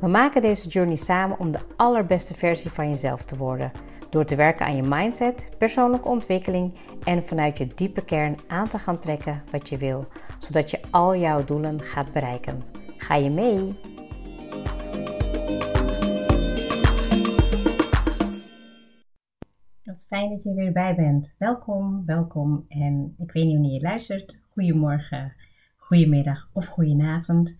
We maken deze journey samen om de allerbeste versie van jezelf te worden. Door te werken aan je mindset, persoonlijke ontwikkeling en vanuit je diepe kern aan te gaan trekken wat je wil, zodat je al jouw doelen gaat bereiken. Ga je mee? Wat fijn dat je er weer bij bent. Welkom, welkom. En ik weet niet wanneer je luistert. Goedemorgen, goedemiddag of goedenavond.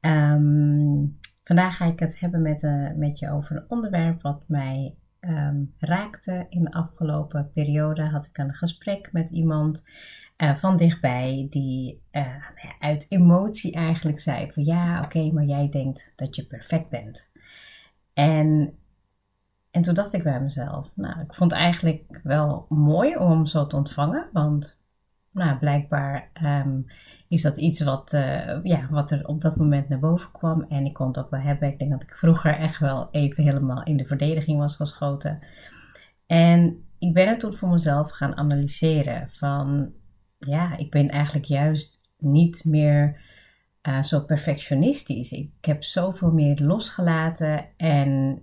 Um, vandaag ga ik het hebben met, uh, met je over een onderwerp wat mij Ehm, raakte in de afgelopen periode, had ik een gesprek met iemand uh, van dichtbij die uh, uit emotie eigenlijk zei van ja, oké, maar jij denkt dat je perfect bent. En, en toen dacht ik bij mezelf, nou, ik vond het eigenlijk wel mooi om zo te ontvangen, want nou, blijkbaar um, is dat iets wat, uh, ja, wat er op dat moment naar boven kwam. En ik kon het ook wel hebben. Ik denk dat ik vroeger echt wel even helemaal in de verdediging was geschoten. En ik ben het toen voor mezelf gaan analyseren. Van ja, ik ben eigenlijk juist niet meer uh, zo perfectionistisch. Ik heb zoveel meer losgelaten. En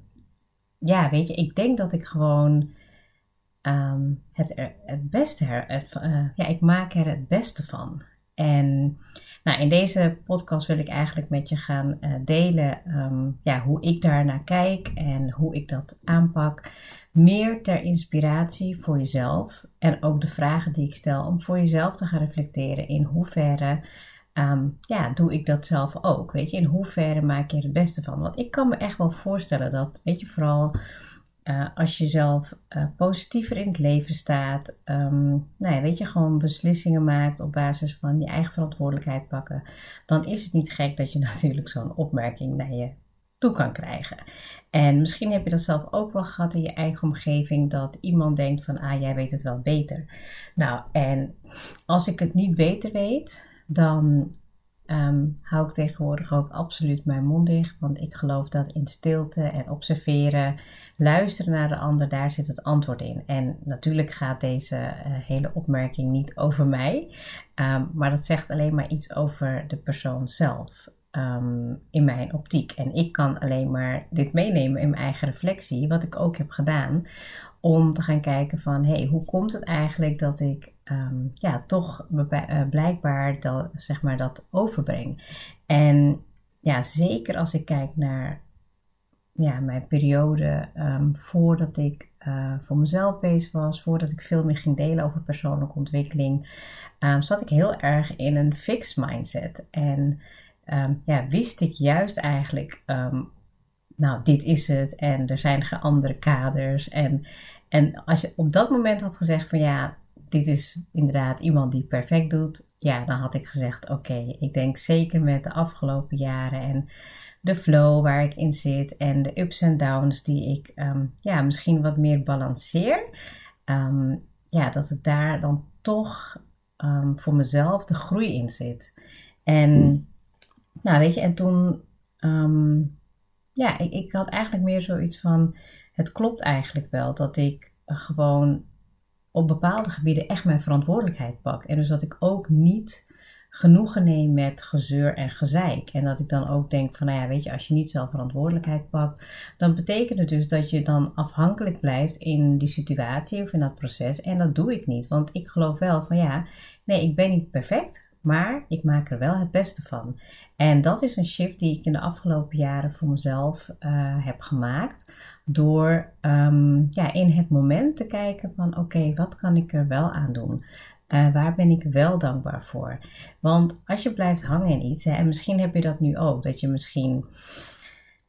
ja, weet je, ik denk dat ik gewoon um, het, het beste, uh, ja, ik maak er het beste van. En nou, in deze podcast wil ik eigenlijk met je gaan uh, delen um, ja, hoe ik daar naar kijk en hoe ik dat aanpak. Meer ter inspiratie voor jezelf en ook de vragen die ik stel om voor jezelf te gaan reflecteren in hoeverre um, ja, doe ik dat zelf ook. Weet je, in hoeverre maak je er het beste van? Want ik kan me echt wel voorstellen dat, weet je, vooral uh, als je zelf uh, positiever in het leven staat, um, nou ja, weet je, gewoon beslissingen maakt op basis van je eigen verantwoordelijkheid pakken, dan is het niet gek dat je natuurlijk zo'n opmerking naar je toe kan krijgen. En misschien heb je dat zelf ook wel gehad in je eigen omgeving, dat iemand denkt van, ah, jij weet het wel beter. Nou, en als ik het niet beter weet, dan um, hou ik tegenwoordig ook absoluut mijn mond dicht. Want ik geloof dat in stilte en observeren, luisteren naar de ander, daar zit het antwoord in. En natuurlijk gaat deze uh, hele opmerking niet over mij. Um, maar dat zegt alleen maar iets over de persoon zelf. Um, in mijn optiek. En ik kan alleen maar dit meenemen in mijn eigen reflectie, wat ik ook heb gedaan, om te gaan kijken van, hey, hoe komt het eigenlijk dat ik um, ja, toch uh, blijkbaar dat, zeg maar, dat overbreng. En ja, zeker als ik kijk naar ja, mijn periode um, voordat ik uh, voor mezelf bezig was, voordat ik veel meer ging delen over persoonlijke ontwikkeling, um, zat ik heel erg in een fixed mindset. En ja, wist ik juist eigenlijk, nou, dit is het en er zijn geen andere kaders. En, en als je op dat moment had gezegd van ja, dit is inderdaad iemand die perfect doet, ja, dan had ik gezegd: Oké, ik denk zeker met de afgelopen jaren en de flow waar ik in zit en de ups en downs die ik um, ja, misschien wat meer balanceer, um, ja, dat het daar dan toch um, voor mezelf de groei in zit. En, hmm. nou, weet je, en toen, ja, ik, ik had eigenlijk meer zoiets van: Het klopt eigenlijk wel dat ik gewoon op bepaalde gebieden echt mijn verantwoordelijkheid pak. En dus dat ik ook niet genoegen neem met gezeur en gezeik. En dat ik dan ook denk van, nou ja, weet je, als je niet zelf verantwoordelijkheid pakt, dan betekent het dus dat je dan afhankelijk blijft in die situatie of in dat proces. En dat doe ik niet, want ik geloof wel van, ja, nee, ik ben niet perfect, maar ik maak er wel het beste van. En dat is een shift die ik in de afgelopen jaren voor mezelf uh, heb gemaakt door um, ja, in het moment te kijken van oké, wat kan ik er wel aan doen? Uh, waar ben ik wel dankbaar voor? Want als je blijft hangen in iets, en misschien heb je dat nu ook, dat je misschien,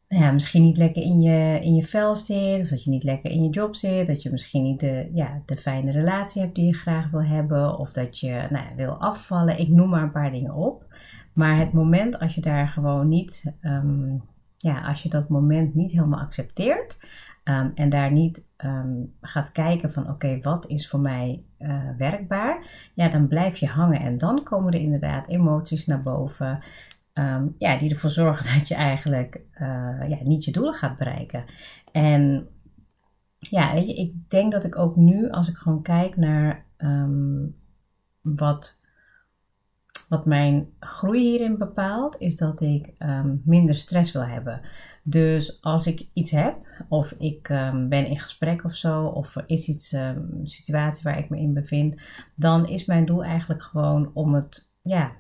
nou ja, misschien niet lekker in je, in je vel zit, of dat je niet lekker in je job zit, dat je misschien niet de, ja, de fijne relatie hebt die je graag wil hebben, of dat je nou wil afvallen. Ik noem maar een paar dingen op. Maar het moment als je daar gewoon niet um, ja, als je dat moment niet helemaal accepteert, Ehm, en daar niet ehm, gaat kijken van oké, wat is voor mij uh, werkbaar, ja, dan blijf je hangen en dan komen er inderdaad emoties naar boven. Um, ja, die ervoor zorgen dat je eigenlijk uh, ja, niet je doelen gaat bereiken. En ja, weet je, ik denk dat ik ook nu, als ik gewoon kijk naar wat wat mijn groei hierin bepaalt, is dat ik um, minder stress wil hebben. Dus als ik iets heb, of ik um, ben in gesprek of zo, of er is iets, um, situatie waar ik me in bevind, dan is mijn doel eigenlijk gewoon om het ja,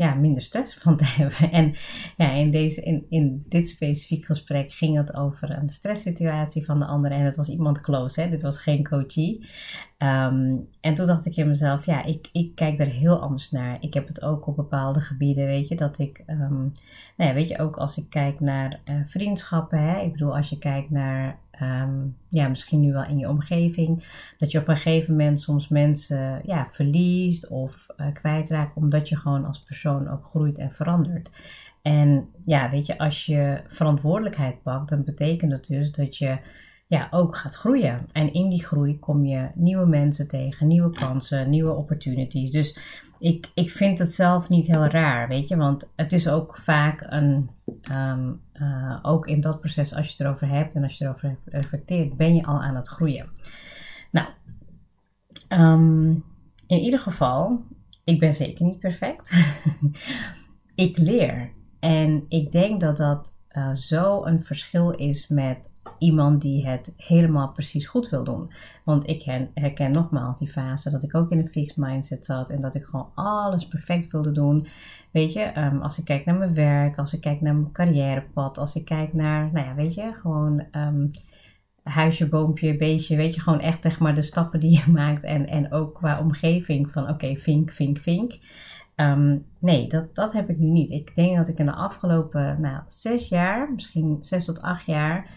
ja, minder stress van te hebben. En ja, in, deze, in, in dit specifiek gesprek ging het over een stresssituatie van de ander. En het was iemand close, hè? dit was geen coachie. Ehm, en toen dacht ik in mezelf, ja, ik, ik kijk er heel anders naar. Ik heb het ook op bepaalde gebieden, weet je, dat ik, um, nou ja, weet je, ook als ik kijk naar uh, vriendschappen, hè? ik bedoel, als je kijkt naar Um, ja, misschien nu wel in je omgeving, dat je op een gegeven moment soms mensen ja, verliest of uh, kwijtraakt, omdat je gewoon als persoon ook groeit en verandert. En ja, weet je, als je verantwoordelijkheid pakt, dan betekent dat dus dat je ja, ook gaat groeien. En in die groei kom je nieuwe mensen tegen, nieuwe kansen, nieuwe opportunities. Dus ik, ik vind het zelf niet heel raar, weet je, want het is ook vaak een, um, uh, ook in dat proces, als je het erover hebt en als je erover reflecteert, ben je al aan het groeien. Nou, um, in ieder geval, ik ben zeker niet perfect. ik leer. En ik denk dat dat uh, zo een verschil is met iemand die het helemaal precies goed wil doen. Want ik herken, nogmaals die fase dat ik ook in een fixed mindset zat en dat ik gewoon alles perfect wilde doen. Weet je, um, als ik kijk naar mijn werk, als ik kijk naar mijn carrièrepad, als ik kijk naar, nou ja, weet je, gewoon um, huisje, boompje, beestje, weet je, gewoon echt zeg maar de stappen die je maakt en, en ook qua omgeving van oké, vink, vink, vink. Um, nee, dat, dat heb ik nu niet. Ik denk dat ik in de afgelopen nou, zes jaar, misschien zes tot acht jaar,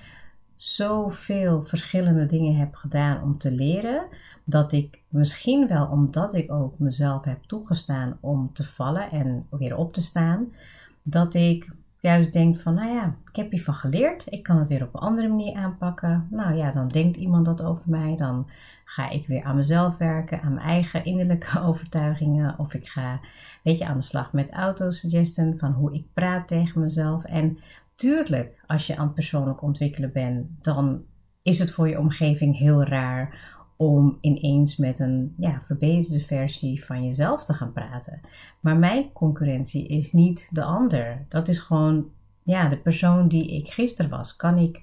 zoveel verschillende dingen heb gedaan om te leren. Dat ik misschien wel omdat ik ook mezelf heb toegestaan om te vallen en weer op te staan, dat ik juist denk van, nou ja, ik heb hiervan geleerd. Ik kan het weer op een andere manier aanpakken. Nou ja, dan denkt iemand dat over mij. Dan ga ik weer aan mezelf werken, aan mijn eigen innerlijke overtuigingen. Of ik ga, weet je, aan de slag met autosuggestion van hoe ik praat tegen mezelf. En tuurlijk, als je aan het persoonlijk ontwikkelen bent, dan is het voor je omgeving heel raar om ineens met een ja, verbeterde versie van jezelf te gaan praten. Maar mijn concurrentie is niet de ander. Dat is gewoon ja, de persoon die ik gisteren was. Kan ik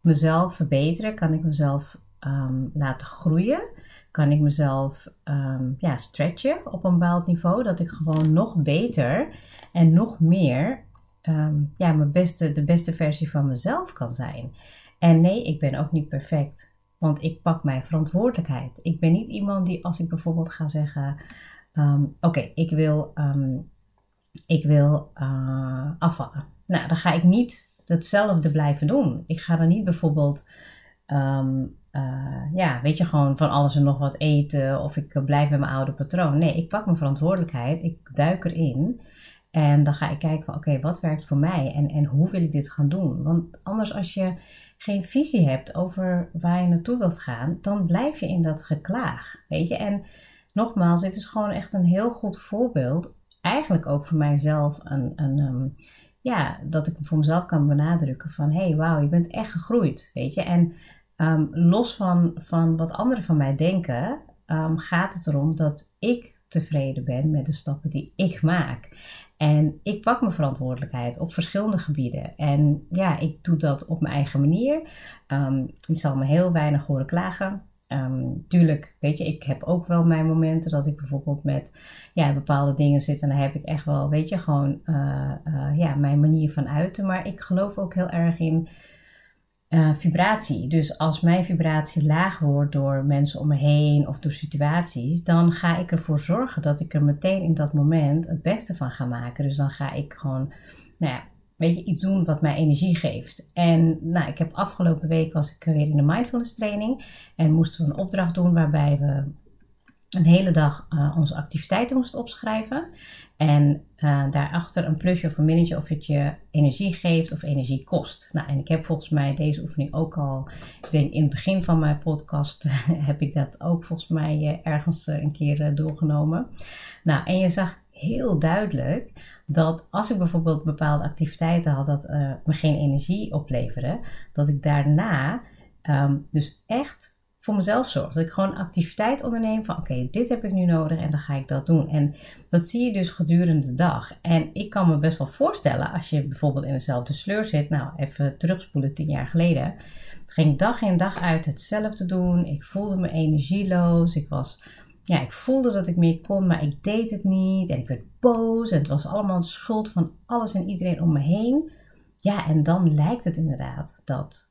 mezelf verbeteren? Kan ik mezelf ehm, laten groeien? Kan ik mezelf um, ja, stretchen op een bepaald niveau? Dat ik gewoon nog beter en nog meer um, ja, mijn beste, de beste versie van mezelf kan zijn. En nee, ik ben ook niet perfect. Want ik pak mijn verantwoordelijkheid. Ik ben niet iemand die als ik bijvoorbeeld ga zeggen: um, Oké, ik wil, um, ik wil uh, afvallen. Nou, dan ga ik niet hetzelfde blijven doen. Ik ga dan niet bijvoorbeeld. Uh, ja, weet je, gewoon van alles en nog wat eten of ik blijf bij mijn oude patroon. Nee, ik pak mijn verantwoordelijkheid, ik duik erin en dan ga ik kijken van oké, wat werkt voor mij en, en hoe wil ik dit gaan doen? Want anders als je geen visie hebt over waar je naartoe wilt gaan, dan blijf je in dat geklaag. Weet je? En nogmaals, dit is gewoon echt een heel goed voorbeeld. Eigenlijk ook voor mijzelf een, een um, ja, dat ik voor mezelf kan benadrukken van hé, hey, wauw, je bent echt gegroeid. Weet je? En um, los van, van wat anderen van mij denken, um, gaat het erom dat ik tevreden ben met de stappen die ik maak. En ik pak mijn verantwoordelijkheid op verschillende gebieden. En ja, ik doe dat op mijn eigen manier. Um, je zal me heel weinig horen klagen. Um, tuurlijk, weet je, ik heb ook wel mijn momenten dat ik bijvoorbeeld met ja, bepaalde dingen zit. En dan heb ik echt wel, weet je, gewoon uh, uh, ja, mijn manier van uiten. Maar ik geloof ook heel erg in uh, vibratie. Dus als mijn vibratie laag wordt door mensen om me heen of door situaties, dan ga ik ervoor zorgen dat ik er meteen in dat moment het beste van ga maken. Dus dan ga ik gewoon, nou ja, weet je, iets doen wat mij energie geeft. En nou, ik heb afgelopen week was ik weer in de mindfulness training en moesten we een opdracht doen waarbij we een hele dag uh, onze activiteiten moest opschrijven. En uh, daarachter een plusje of een minnetje of het je energie geeft of energie kost. Nou, en ik heb volgens mij deze oefening ook al, ik denk in het begin van mijn podcast heb ik dat ook volgens mij uh, ergens een keer doorgenomen. Nou, en je zag heel duidelijk dat als ik bijvoorbeeld bepaalde activiteiten had dat me geen energie opleverde, dat ik daarna um, dus echt voor mezelf zorg. Dat ik gewoon activiteit onderneem van oké, dit heb ik nu nodig en dan ga ik dat doen. En dat zie je dus gedurende de dag. En ik kan me best wel voorstellen als je bijvoorbeeld in dezelfde sleur zit. Nou, even terugspoelen tien jaar geleden. ging ik dag in dag uit hetzelfde doen. Ik voelde me energieloos. Ik was ja, ik voelde dat ik meer kon, maar ik deed het niet. En ik werd boos. En het was allemaal de schuld van alles en iedereen om me heen. Ja, en dan lijkt het inderdaad dat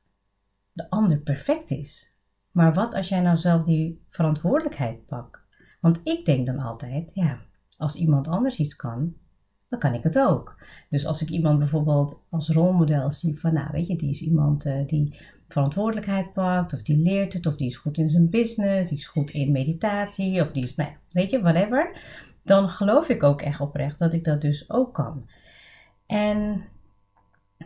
de ander perfect is. Maar wat als jij nou zelf die verantwoordelijkheid pakt? Want ik denk dan altijd, ja, als iemand anders iets kan, dan kan ik het ook. Dus als ik iemand bijvoorbeeld als rolmodel zie van, nou weet je, die is iemand uh, die verantwoordelijkheid pakt, of die leert het, of die is goed in zijn business, die is goed in meditatie, of die is, nou ja, weet je, whatever. Dan geloof ik ook echt oprecht dat ik dat dus ook kan. En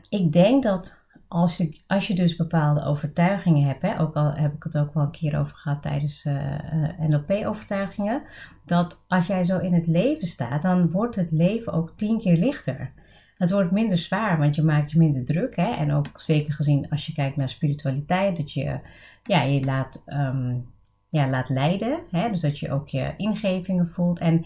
ik denk dat als je, als je dus bepaalde overtuigingen hebt, hè, ook al heb ik het ook wel een keer over gehad tijdens eh, uh, NLP-overtuigingen, dat als jij zo in het leven staat, dan wordt het leven ook tien keer lichter. Het wordt minder zwaar, want je maakt je minder druk. Hè? En ook zeker gezien als je kijkt naar spiritualiteit, dat je ja, je laat, um, ja, laat leiden. Hè? Dus dat je ook je ingevingen voelt. En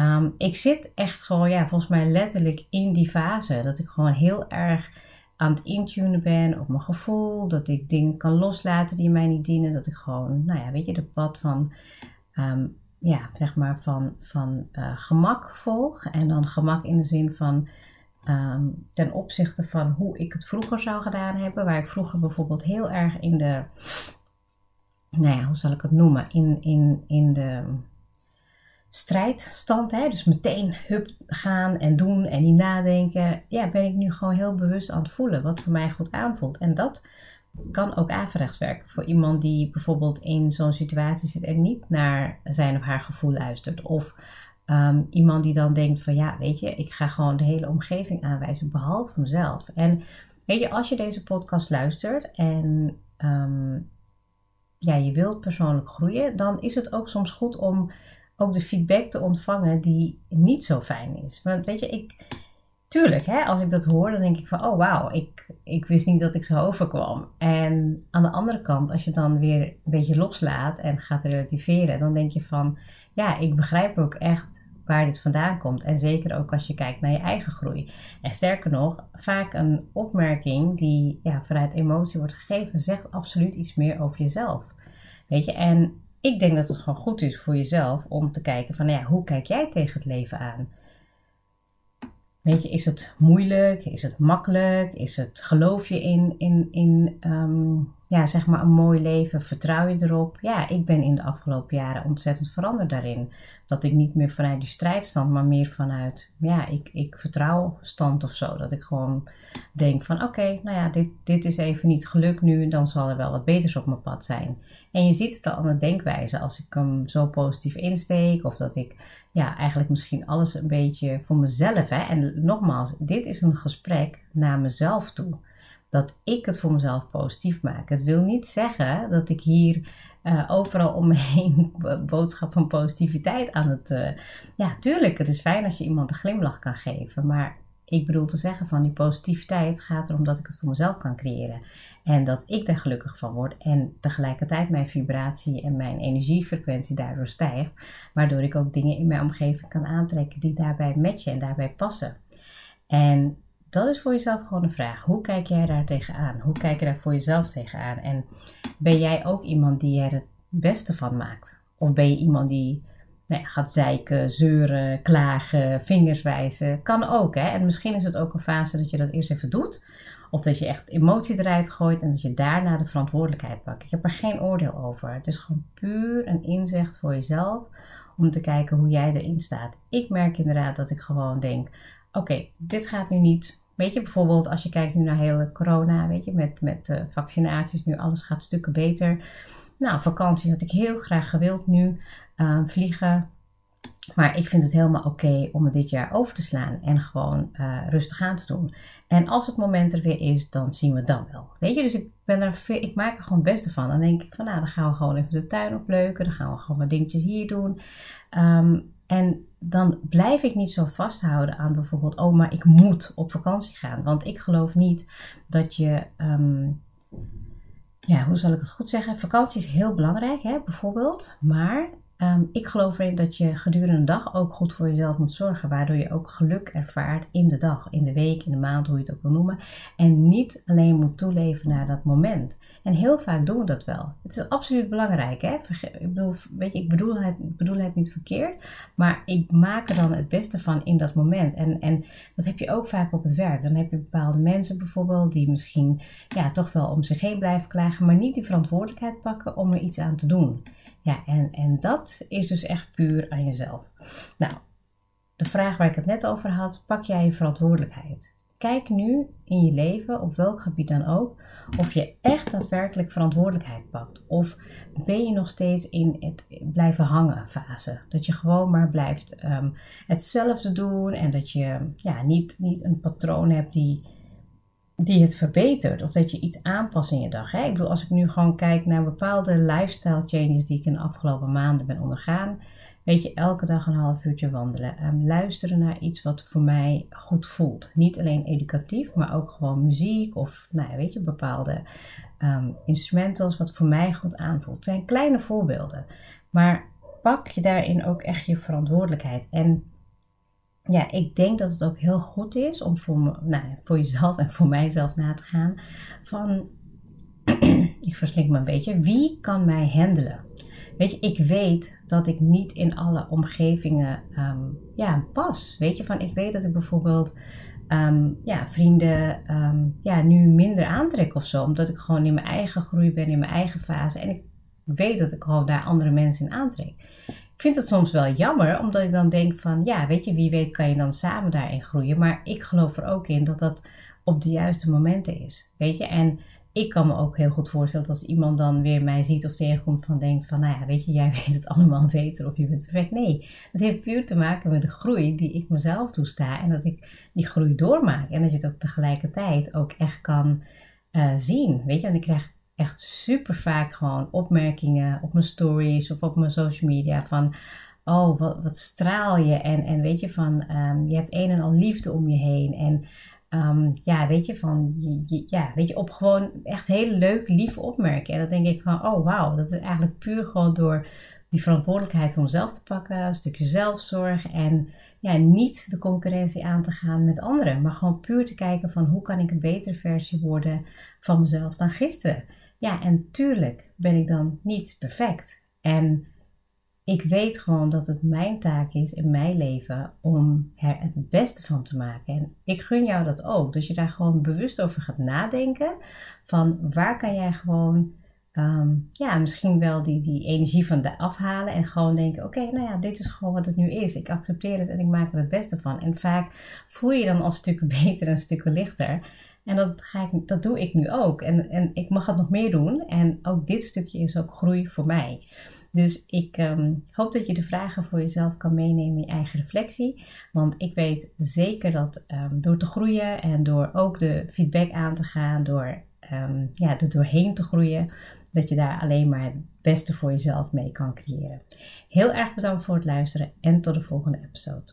um, ik zit echt gewoon, ja, volgens mij letterlijk in die fase. Dat ik gewoon heel erg aan het intunen ben op mijn gevoel. Dat ik dingen kan loslaten die mij niet dienen. Dat ik gewoon, nou ja, weet je, de pad van, um, ja, zeg maar van, van uh, gemak volg. En dan gemak in de zin van um, ten opzichte van hoe ik het vroeger zou gedaan hebben. Waar ik vroeger bijvoorbeeld heel erg in de, nou ja, hoe zal ik het noemen? In, in, in de strijdstand, hè, dus meteen hup gaan en doen en niet nadenken, ja, ben ik nu gewoon heel bewust aan het voelen wat voor mij goed aanvoelt. En dat kan ook averechts werken voor iemand die bijvoorbeeld in zo'n situatie zit en niet naar zijn of haar gevoel luistert. Of um, iemand die dan denkt van ja, weet je, ik ga gewoon de hele omgeving aanwijzen behalve mezelf. En weet je, als je deze podcast luistert en um, ja, je wilt persoonlijk groeien, dan is het ook soms goed om ook de feedback te ontvangen die niet zo fijn is. Want weet je, ik, tuurlijk, hè, als ik dat hoor, dan denk ik van, oh wauw, ik, ik wist niet dat ik zo overkwam. En aan de andere kant, als je dan weer een beetje loslaat en gaat relativeren, dan denk je van, ja, ik begrijp ook echt waar dit vandaan komt. En zeker ook als je kijkt naar je eigen groei. En sterker nog, vaak een opmerking die ja, vanuit emotie wordt gegeven, zegt absoluut iets meer over jezelf. Weet je, en ik denk dat het gewoon goed is voor jezelf om te kijken van, nou ja, hoe kijk jij tegen het leven aan? Weet je, is het moeilijk? Is het makkelijk? Is het, geloof je in, in, in um, ja, zeg maar een mooi leven? Vertrouw je erop? Ja, ik ben in de afgelopen jaren ontzettend veranderd daarin. Dat ik niet meer vanuit die strijdstand, maar meer vanuit, ja, ik, ik vertrouw stand of zo. Dat ik gewoon denk van, oké, nou ja, dit, dit is even niet gelukt nu, dan zal er wel wat beters op mijn pad zijn. En je ziet het al aan de denkwijze, als ik hem zo positief insteek, of dat ik, ja, eigenlijk misschien alles een beetje voor mezelf, hè. En nogmaals, dit is een gesprek naar mezelf toe dat ik het voor mezelf positief maak. Het wil niet zeggen dat ik hier uh, overal om me heen boodschap van positiviteit aan het. Uh, ja, tuurlijk, het is fijn als je iemand een glimlach kan geven. Maar ik bedoel te zeggen van die positiviteit gaat erom dat ik het voor mezelf kan creëren. En dat ik daar gelukkig van word. En tegelijkertijd mijn vibratie en mijn energiefrequentie daardoor stijgt. Waardoor ik ook dingen in mijn omgeving kan aantrekken die daarbij matchen en daarbij passen. En dat is voor jezelf gewoon een vraag. Hoe kijk jij daar tegenaan? Hoe kijk je daar voor jezelf tegenaan? En ben jij ook iemand die er het beste van maakt? Of ben je iemand die nou ja, gaat zeiken, zeuren, klagen, vingers wijzen? Kan ook, hè? En misschien is het ook een fase dat je dat eerst even doet. Of dat je echt emotie eruit gooit en dat je daarna de verantwoordelijkheid pakt. Ik heb er geen oordeel over. Het is gewoon puur een inzicht voor jezelf om te kijken hoe jij erin staat. Ik merk inderdaad dat ik gewoon denk: oké, dit gaat nu niet. Weet je, bijvoorbeeld als je kijkt nu naar hele corona, weet je, met, met vaccinaties, nu alles gaat stukken beter. Nou, vakantie had ik heel graag gewild nu. Ehm, vliegen. Maar ik vind het helemaal oké om het dit jaar over te slaan en gewoon uh, rustig aan te doen. En als het moment er weer is, dan zien we dan wel. Weet je, dus ik, ben er, ik maak er gewoon het beste van. Dan denk ik van, nou, dan gaan we gewoon even de tuin opleuken. Dan gaan we gewoon wat dingetjes hier doen. Um, en dan blijf ik niet zo vasthouden aan bijvoorbeeld, oh, maar ik moet op vakantie gaan. Want ik geloof niet dat je, um, ja, hoe zal ik het goed zeggen? Vakantie is heel belangrijk, hè, bijvoorbeeld. Maar Ehm, ik geloof erin dat je gedurende de dag ook goed voor jezelf moet zorgen, waardoor je ook geluk ervaart in de dag, in de week, in de maand, hoe je het ook wil noemen. En niet alleen moet toeleven naar dat moment. En heel vaak doen we dat wel. Het is absoluut belangrijk. Hè? Ik, bedoel, weet je, ik bedoel het, bedoel het niet verkeerd, maar ik maak er dan het beste van in dat moment. En, en dat heb je ook vaak op het werk. Dan heb je bepaalde mensen bijvoorbeeld die misschien ja, toch wel om zich heen blijven klagen, maar niet die verantwoordelijkheid pakken om er iets aan te doen. Ja, en, en dat is dus echt puur aan jezelf. Nou, de vraag waar ik het net over had, pak jij je verantwoordelijkheid? Kijk nu in je leven, op welk gebied dan ook, of je echt daadwerkelijk verantwoordelijkheid pakt. Of ben je nog steeds in het blijven hangen fase. Dat je gewoon maar blijft um, hetzelfde doen en dat je ja, niet, niet een patroon hebt die, die het verbetert of dat je iets aanpast in je dag. Ik bedoel, als ik nu gewoon kijk naar bepaalde lifestyle changes die ik in de afgelopen maanden ben ondergaan, weet je, elke dag een half uurtje wandelen. Um, luisteren naar iets wat voor mij goed voelt. Niet alleen educatief, maar ook gewoon muziek of, nou ja, weet je, bepaalde um, instrumentals wat voor mij goed aanvoelt. Het zijn kleine voorbeelden, maar pak je daarin ook echt je verantwoordelijkheid. En ja, ik denk dat het ook heel goed is om voor, nou, voor jezelf en voor mijzelf na te gaan van, ik verslink me een beetje, wie kan mij handelen? Weet je, ik weet dat ik niet in alle omgevingen um, ja, pas. Weet je, van ik weet dat ik bijvoorbeeld um, ja, vrienden um, ja, nu minder aantrek of zo. Omdat ik gewoon in mijn eigen groei ben, in mijn eigen fase. En ik weet dat ik gewoon daar andere mensen in aantrek. Ik vind het soms wel jammer, omdat ik dan denk van, ja, weet je, wie weet kan je dan samen daarin groeien. Maar ik geloof er ook in dat dat op de juiste momenten is, weet je. En ik kan me ook heel goed voorstellen dat als iemand dan weer mij ziet of tegenkomt van denkt van, nou ja, weet je, jij weet het allemaal beter of je bent perfect. Nee, het heeft puur te maken met de groei die ik mezelf toesta en dat ik die groei doormaak. En dat je het ook tegelijkertijd ook echt kan uh, zien, weet je. En ik krijg echt super vaak gewoon opmerkingen op mijn stories of op mijn social media van oh, wat, wat straal je? En, en weet je van um, je hebt een en al liefde om je heen. En um, ja, weet je van ja, weet je op gewoon echt heel leuk, lief opmerken en dan denk ik van oh wauw, dat is eigenlijk puur gewoon door die verantwoordelijkheid voor mezelf te pakken, een stukje zelfzorg en ja, niet de concurrentie aan te gaan met anderen, maar gewoon puur te kijken van hoe kan ik een betere versie worden van mezelf dan gisteren. Ja, en tuurlijk ben ik dan niet perfect. En ik weet gewoon dat het mijn taak is in mijn leven om er het beste van te maken. En ik gun jou dat ook. Dus je daar gewoon bewust over gaat nadenken. Van waar kan jij gewoon, um, ja, misschien wel die, die energie van de afhalen. En gewoon denken: oké, nou ja, dit is gewoon wat het nu is. Ik accepteer het en ik maak er het beste van. En vaak voel je je dan als stukken beter en stukken lichter. En dat, ga ik, dat doe ik nu ook. En, en ik mag het nog meer doen. En ook dit stukje is ook groei voor mij. Dus ik um, hoop dat je de vragen voor jezelf kan meenemen in je eigen reflectie. Want ik weet zeker dat um, door te groeien en door ook de feedback aan te gaan, door um, ja, er doorheen te groeien, dat je daar alleen maar het beste voor jezelf mee kan creëren. Heel erg bedankt voor het luisteren en tot de volgende episode.